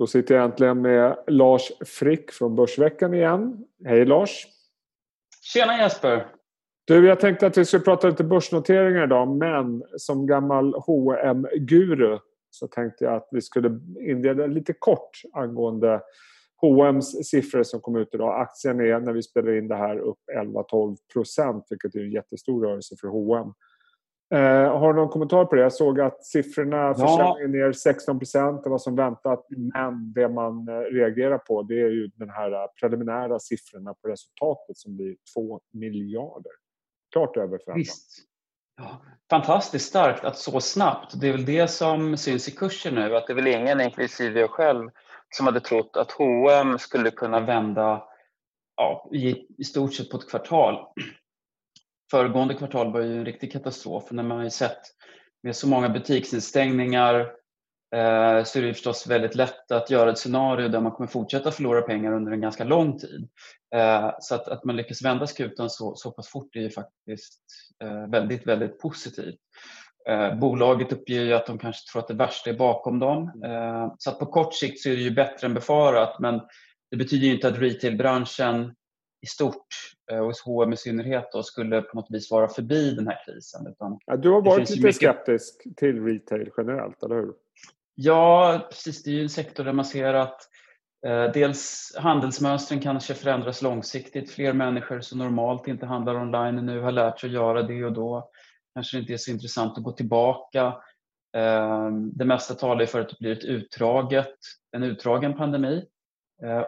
Då sitter jag äntligen med Lars Frick från Börsveckan igen. Hej Lars! Tjena Jesper! Du, jag tänkte att vi skulle prata lite börsnoteringar idag men som gammal hm guru så tänkte jag att vi skulle inleda lite kort angående H&M's siffror som kom ut idag. Aktien är när vi spelar in det här upp 11-12 procent vilket är en jättestor rörelse för H&M. Eh, har du någon kommentar på det? Jag såg att siffrorna ja. försäljningen ner 16 procent. Det var som väntat. Men det man eh, reagerar på det är ju den här preliminära siffrorna på resultatet som blir 2 miljarder. Klart över förväntan. Ja, fantastiskt starkt att så snabbt. Det är väl det som syns i kursen nu. Att det är väl ingen, inklusive jag själv, som hade trott att H&M skulle kunna vända ja, i, i stort sett på ett kvartal. Föregående kvartal var ju en riktig katastrof. När man har ju sett med så många butiksinstängningar eh, så är det förstås väldigt lätt att göra ett scenario där man kommer fortsätta förlora pengar under en ganska lång tid. Eh, så att, att man lyckas vända skutan så, så pass fort är ju faktiskt eh, väldigt, väldigt positivt. Bolaget uppger ju att de kanske tror att det värsta är bakom dem. Så att på kort sikt så är det ju bättre än befarat men det betyder ju inte att retailbranschen i stort och eh, hos H&M i synnerhet då, skulle på något vis vara förbi den här krisen. Utan ja, du har varit lite mycket... skeptisk till retail generellt, eller hur? Ja, precis. Det är ju en sektor där man ser att eh, dels handelsmönstren kanske förändras långsiktigt. Fler människor som normalt inte handlar online nu har lärt sig att göra det och då kanske det inte är så intressant att gå tillbaka. Eh, det mesta talar för att det blir ett utdraget, en utdragen pandemi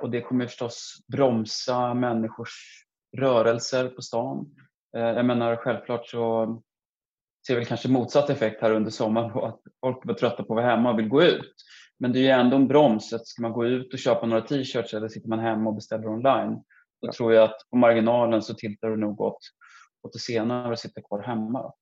och det kommer förstås bromsa människors rörelser på stan. Eh, jag menar självklart så ser vi kanske motsatt effekt här under sommaren då, att folk blir trötta på att vara hemma och vill gå ut. Men det är ju ändå en broms. Att ska man gå ut och köpa några t-shirts eller sitter man hemma och beställer online då ja. tror jag att på marginalen så tittar det nog åt, åt det senare och sitta kvar hemma.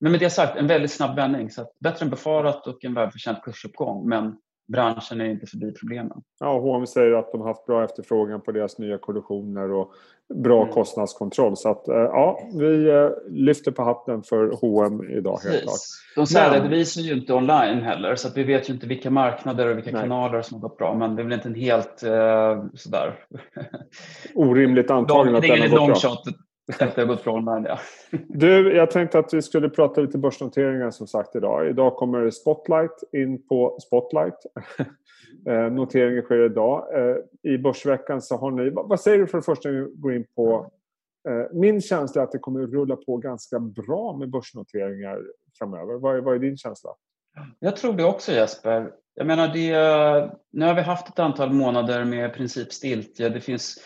Men med det sagt, en väldigt snabb vändning. Så bättre än befarat och en välförtjänt kursuppgång. Men branschen är inte förbi problemen. Ja, H&M säger att de har haft bra efterfrågan på deras nya kollektioner och bra mm. kostnadskontroll. Så att, eh, ja, vi eh, lyfter på hatten för H&M idag helt klart. De särredovisar ju inte online heller så att vi vet ju inte vilka marknader och vilka Nej. kanaler som har gått bra. Men det är väl inte en helt eh, sådär... Orimligt antagande att den har gått bra. Det har gått bra online, ja. Du, jag tänkte att vi skulle prata lite börsnoteringar som sagt idag. Idag kommer Spotlight in på Spotlight. Eh, noteringen sker idag. Eh, I Börsveckan så har ni... Vad säger du för det första när vi går in på... Eh, min känsla är att det kommer att rulla på ganska bra med börsnoteringar framöver. Vad är, vad är din känsla? Jag tror det också Jesper. Jag menar, det, nu har vi haft ett antal månader med princip stiltje. Det finns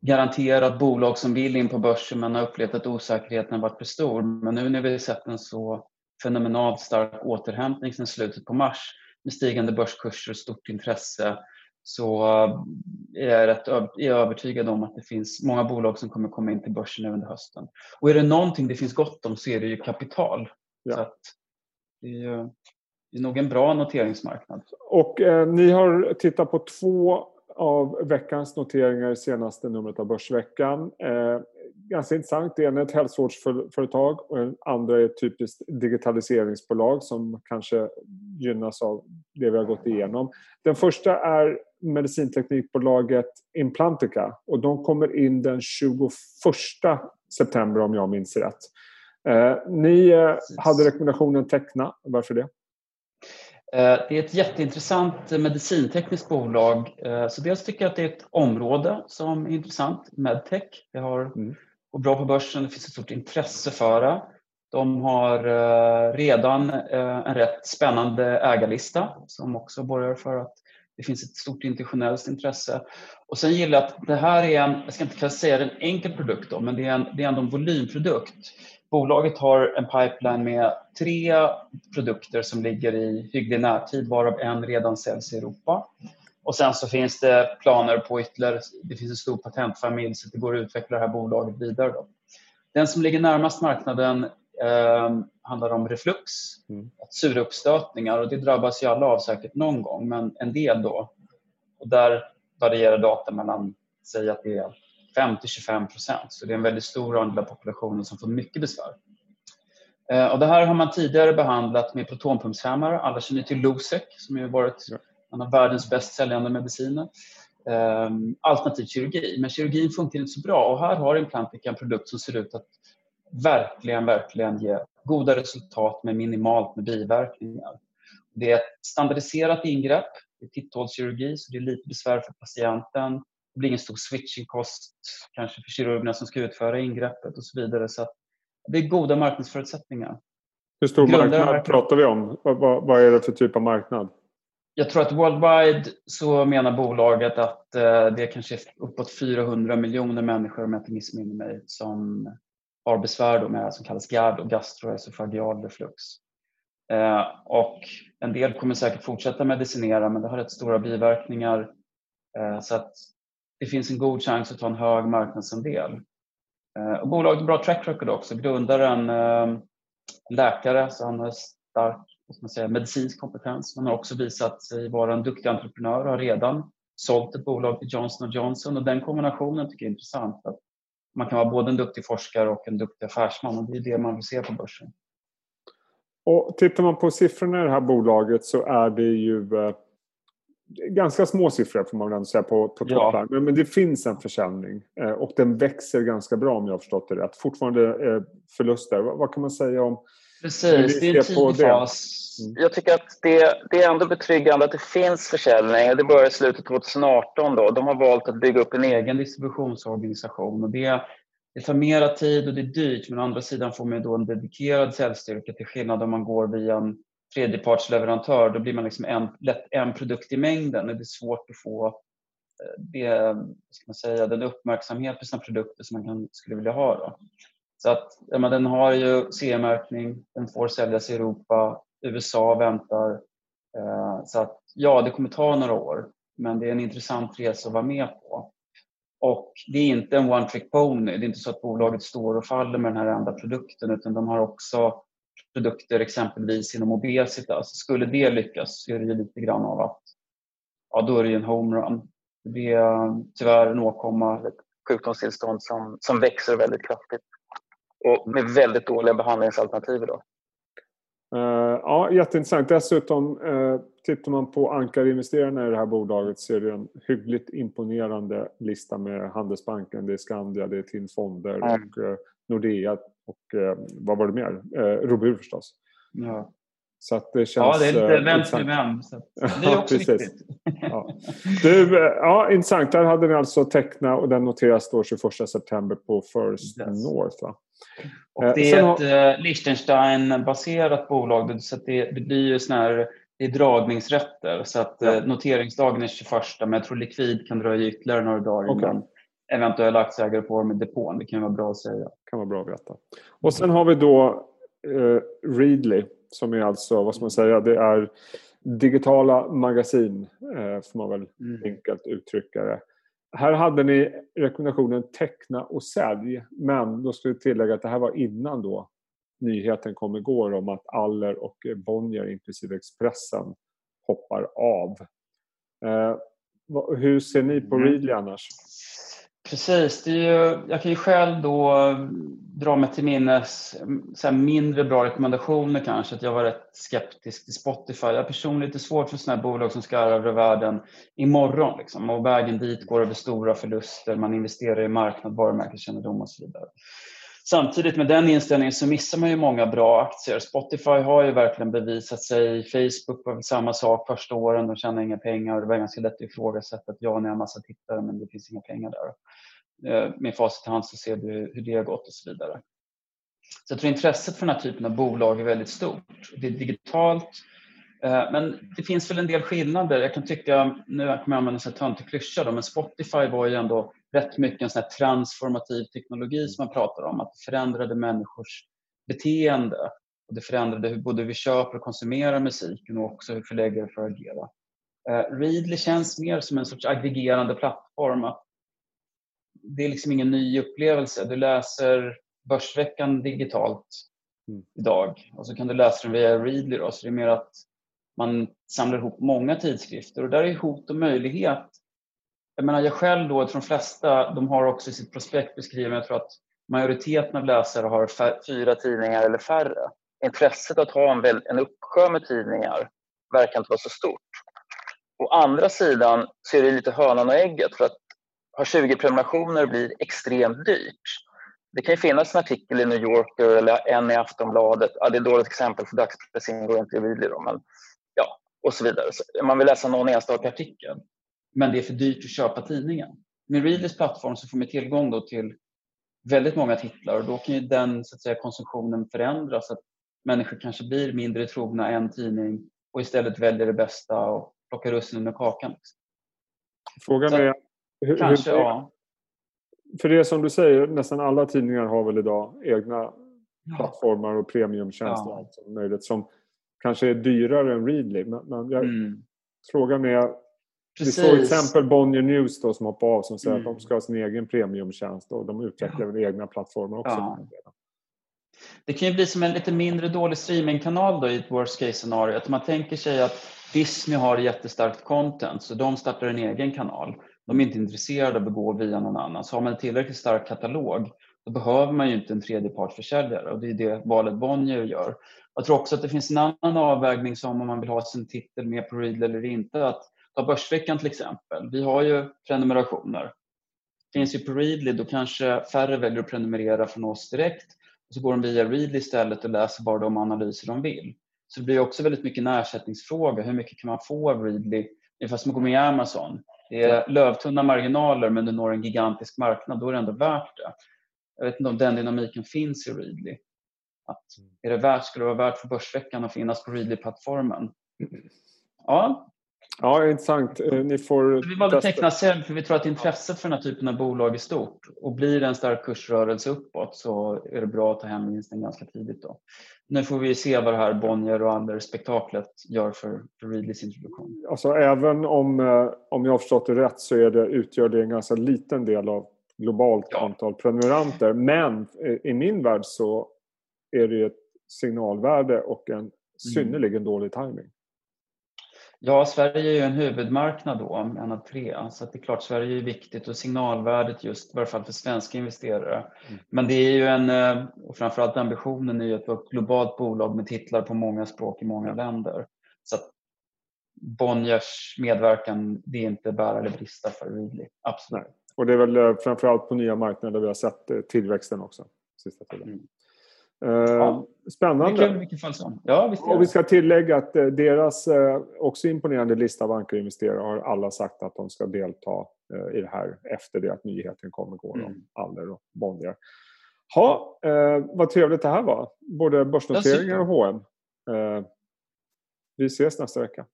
garanterat bolag som vill in på börsen men har upplevt att osäkerheten har varit för stor. Men nu när vi sett en så fenomenalt stark återhämtning sedan slutet på mars med stigande börskurser och stort intresse så är jag, rätt, är jag övertygad om att det finns många bolag som kommer komma in till börsen nu under hösten. Och är det någonting det finns gott om så är det ju kapital. Ja. Så det, är, det är nog en bra noteringsmarknad. Och eh, ni har tittat på två av veckans noteringar i senaste numret av Börsveckan. Eh, ganska intressant. Det ena är ett hälsovårdsföretag och det andra är ett typiskt digitaliseringsbolag som kanske gynnas av det vi har gått igenom. Den första är medicinteknikbolaget Implantica och de kommer in den 21 september om jag minns rätt. Eh, ni eh, hade rekommendationen teckna. Varför det? Eh, det är ett jätteintressant medicintekniskt bolag. Eh, så dels tycker jag att det är ett område som är intressant, medtech. Det har, mm. går bra på börsen, det finns ett stort intresse för det. De har eh, redan en rätt spännande ägarlista som också borgar för att det finns ett stort internationellt intresse. Och sen gillar jag att det här är en, jag ska inte säga en enkel produkt då, men det är, en, det är ändå en volymprodukt. Bolaget har en pipeline med tre produkter som ligger i hygglig närtid varav en redan säljs i Europa. Och sen så finns det planer på ytterligare, det finns en stor patentfamilj så det går att utveckla det här bolaget vidare. Då. Den som ligger närmast marknaden eh, handlar om reflux, mm. sureuppstötningar och det drabbas ju alla av säkert någon gång men en del då. Och där varierar data mellan, säg att det är 5-25 procent. Så det är en väldigt stor andel av populationen som får mycket besvär. Eh, och det här har man tidigare behandlat med protonpumpshämmare. Alla känner till Losec som har varit en av världens bäst säljande mediciner. Um, alternativ kirurgi. Men kirurgin funkar inte så bra och här har Implantic en produkt som ser ut att verkligen, verkligen ge goda resultat med minimalt med biverkningar. Det är ett standardiserat ingrepp, det är titthålskirurgi så det är lite besvär för patienten. Det blir ingen stor switchingkost kanske för kirurgerna som ska utföra ingreppet och så vidare. Så det är goda marknadsförutsättningar. Hur stor marknad pratar vi om? Vad, vad, vad, är det för typ av marknad? Jag tror att worldwide så menar bolaget att eh, det är kanske uppåt 400 miljoner människor om jag inte missminner mig som har besvär med som kallas GAD och gastroesofageal reflux. Eh, och en del kommer säkert fortsätta medicinera men det har rätt stora biverkningar eh, så att det finns en god chans att ta en hög marknadsandel. Eh, och bolaget har bra track record också. Grundaren är läkare så han har stark man säga, medicinsk kompetens. Han har också visat sig vara en duktig entreprenör och har redan sålt ett bolag till Johnson Johnson och den kombinationen tycker jag är intressant. Att man kan vara både en duktig forskare och en duktig affärsman och det är det man vill se på börsen. Och tittar man på siffrorna i det här bolaget så är det ju eh, ganska små siffror får man väl ändå säga på, på ja. men, men det finns en försäljning eh, och den växer ganska bra om jag har förstått det rätt. Fortfarande eh, förluster. Vad, vad, kan man säga om Precis, det är en tidig fas. Mm. Jag tycker att det, det, är ändå betryggande att det finns försäljning. Det började i slutet 2018. Då. De har valt att bygga upp en egen distributionsorganisation. Och det, det tar mera tid och det är dyrt, men å andra sidan får man då en dedikerad säljstyrka till skillnad om man går via en tredjepartsleverantör. Då blir man liksom en, lätt en produkt i mängden. Det är svårt att få eh, det, ska man säga, den uppmärksamhet på sina produkter som man kan, skulle vilja ha. Då. Så att, ja, den har ju CE-märkning, den får säljas i Europa, USA väntar. Eh, så att ja, det kommer ta några år, men det är en intressant resa att vara med på. Och det är inte en one trick pony. Det är inte så att bolaget står och faller med den här enda produkten utan de har också produkter exempelvis inom obesitas. Skulle det lyckas så är det ju lite grann av att ja, då är det ju en homerun. Det är tyvärr en åkomma, ett sjukdomstillstånd som, som växer väldigt kraftigt och med väldigt dåliga behandlingsalternativ idag. Uh, ja, jätteintressant. Dessutom, uh, tittar man på ankarinvesterarna i det här bolaget så är det en hyggligt imponerande lista med Handelsbanken, det är Skandia, det är TIN Fonder mm. och uh, Nordea och vad var det mer? Robur förstås. Ja. Så att det känns... Ja, det är lite vem för vem. det är också ja, viktigt. ja. Du, ja, intressant. Där hade ni alltså Teckna och den noteras då 21 september på First yes. North. Va? Och eh, det är ett har... Eh, Liechtenstein-baserat bolag. Så det, det, blir ju sån här, det är dragningsrätter. Så att ja. Eh, noteringsdagen är 21 men jag tror likvid kan dröja ytterligare några dagar okay. innan eventuella aktieägare får med depån. Det kan vara bra att säga. Det kan vara bra att veta. Och sen har vi då eh, Readly som är alltså, vad ska man säga, det är digitala magasin eh, får man väl mm. enkelt uttrycka det. Här hade ni rekommendationen teckna och sälj men då skulle jag tillägga att det här var innan då nyheten kom igår om att Aller och Bonnier inklusive Expressen hoppar av. Eh, hur ser ni på mm. Readly annars? Precis, det är ju, jag kan ju själv då eh, dra mig till minnes mm, så mindre bra rekommendationer kanske. Att jag var rätt skeptisk till Spotify. Jag har personligen lite svårt för sådana här bolag som ska över världen imorgon. Liksom. Och vägen dit går över stora förluster. Man investerar i marknad, varumärkeskännedom och så vidare. Samtidigt med den inställningen så missar man ju många bra aktier. Spotify har ju verkligen bevisat sig. Facebook var väl samma sak första åren. De tjänade inga pengar. och Det var ganska lätt att ifrågasätta att ja, ni har en massa tittare men det finns inga pengar där. Eh, med facit i hand så ser du hur det har gått och så vidare. Så jag tror intresset för den här typen av bolag är väldigt stort. Det är digitalt, eh, men det finns väl en del skillnader. Jag kan tycka, nu kommer jag använda en töntig klyscha, men Spotify var ju ändå rätt mycket en sån transformativ teknologi som man pratar om, att det förändrade människors beteende. Och det förändrade hur både vi köper och konsumerar musiken och också hur förläggare får agera. Uh, Readly känns mer som en sorts aggregerande plattform. Att det är liksom ingen ny upplevelse. Du läser Börsveckan digitalt mm. idag och så kan du läsa den via Readly. Då, så det är mer att man samlar ihop många tidskrifter och där är hot och möjlighet. Jag menar, jag själv då, de flesta, de har också i sitt prospekt beskrivet, jag tror att majoriteten av läsare har fyra tidningar eller färre. Intresset att ha en, väl, en uppsjö med tidningar verkar inte vara så stort. Å andra sidan så är det lite hönan och ägget för att ha 20 prenumerationer blir extremt dyrt. Det kan ju finnas en artikel i New Yorker eller en i Aftonbladet. Ja, det är ett dåligt exempel för dagspressen går inte i Readly då, men ja, och så vidare. Så man vill läsa någon enstaka artikel. Men det är för dyrt att köpa tidningen. Med Readlys plattform så får man tillgång till väldigt många titlar och då kan ju den så att säga, konsumtionen förändras. Så att människor kanske blir mindre trogna en tidning och istället väljer det bästa och plockar russinen ur kakan. Frågan är... Hur, kanske, hur, ja. För det som du säger, nästan alla tidningar har väl idag egna ja. plattformar och premiumtjänster ja. och möjligt som kanske är dyrare än Readly. Men, men jag, mm. frågan är Precis. Vi såg exempel Bonnier News då, som hoppade av som säger mm. att de mm. ska ha sin egen premiumtjänst och de utvecklar väl egna plattformar också. Ja. Det kan ju bli som en lite mindre dålig streamingkanal då i ett worst case scenario. Att man tänker sig att Disney har jättestarkt content så de startar en egen kanal. De är inte intresserade av att gå via någon annan. Så har man en tillräckligt stark katalog då behöver man ju inte en tredjepartsförsäljare och det är det valet Bonnier gör. Jag tror också att det finns en annan avvägning som om man vill ha sin titel med på Readly eller inte. Att Ta Börsveckan till exempel. Vi har ju prenumerationer. Finns ju på Readly, då kanske färre väljer att prenumerera från oss direkt. Och så går de via Readly istället och läser bara de analyser de vill. Så det blir också väldigt mycket en ersättningsfråga. Hur mycket kan man få av Readly? Ungefär som att gå med i Amazon. Det är lövtunna marginaler men du når en gigantisk marknad. Då är det ändå värt det. Jag vet inte om den dynamiken finns i Readly. Att är det värt, skulle det vara värt för Börsveckan att finnas på Readly-plattformen? Ja, Ja, intressant. Eh, ni får vi valde att teckna sälj för vi tror att intresset för den här typen av bolag är stort. Och blir det en stark kursrörelse uppåt så är det bra att ta hem vinsten ganska tidigt. Då. Nu får vi se vad det här Bonnier och Aller-spektaklet gör för, för Readlys introduktion. Alltså även om, eh, om jag har förstått det rätt så är det, utgör det en ganska liten del av globalt ja. antal prenumeranter. Men i min värld så är det ett signalvärde och en mm. synnerligen mm. dålig timing. Ja, Sverige är ju en huvudmarknad då, en av tre. Så det är klart, Sverige är viktigt och signalvärdet just, i varje fall för svenska investerare. Mm. Men det är ju en, eh, och framförallt ambitionen är ju att vara ett globalt bolag med titlar på många språk i många länder. Så att Bonniers medverkan, det är inte bära eller brista för Readly. Absolut. Nej. Och det är väl eh, framförallt på nya marknader vi har sett eh, tillväxten också, sista tiden. Mm. Ja. Spännande. Mycket, mycket ja, visst och vi ska tillägga att eh, deras eh, också imponerande lista av ankarinvesterare har alla sagt att de ska delta eh, i det här efter det att nyheten kommer gå mm. om Aller och Bonnier. Ha, eh, vad trevligt det här var. Både börsnoteringar och H&M. Eh, vi ses nästa vecka.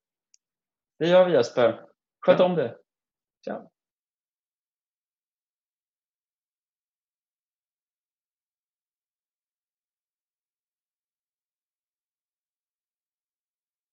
Det gör vi Jesper. Sköt om det. Ciao.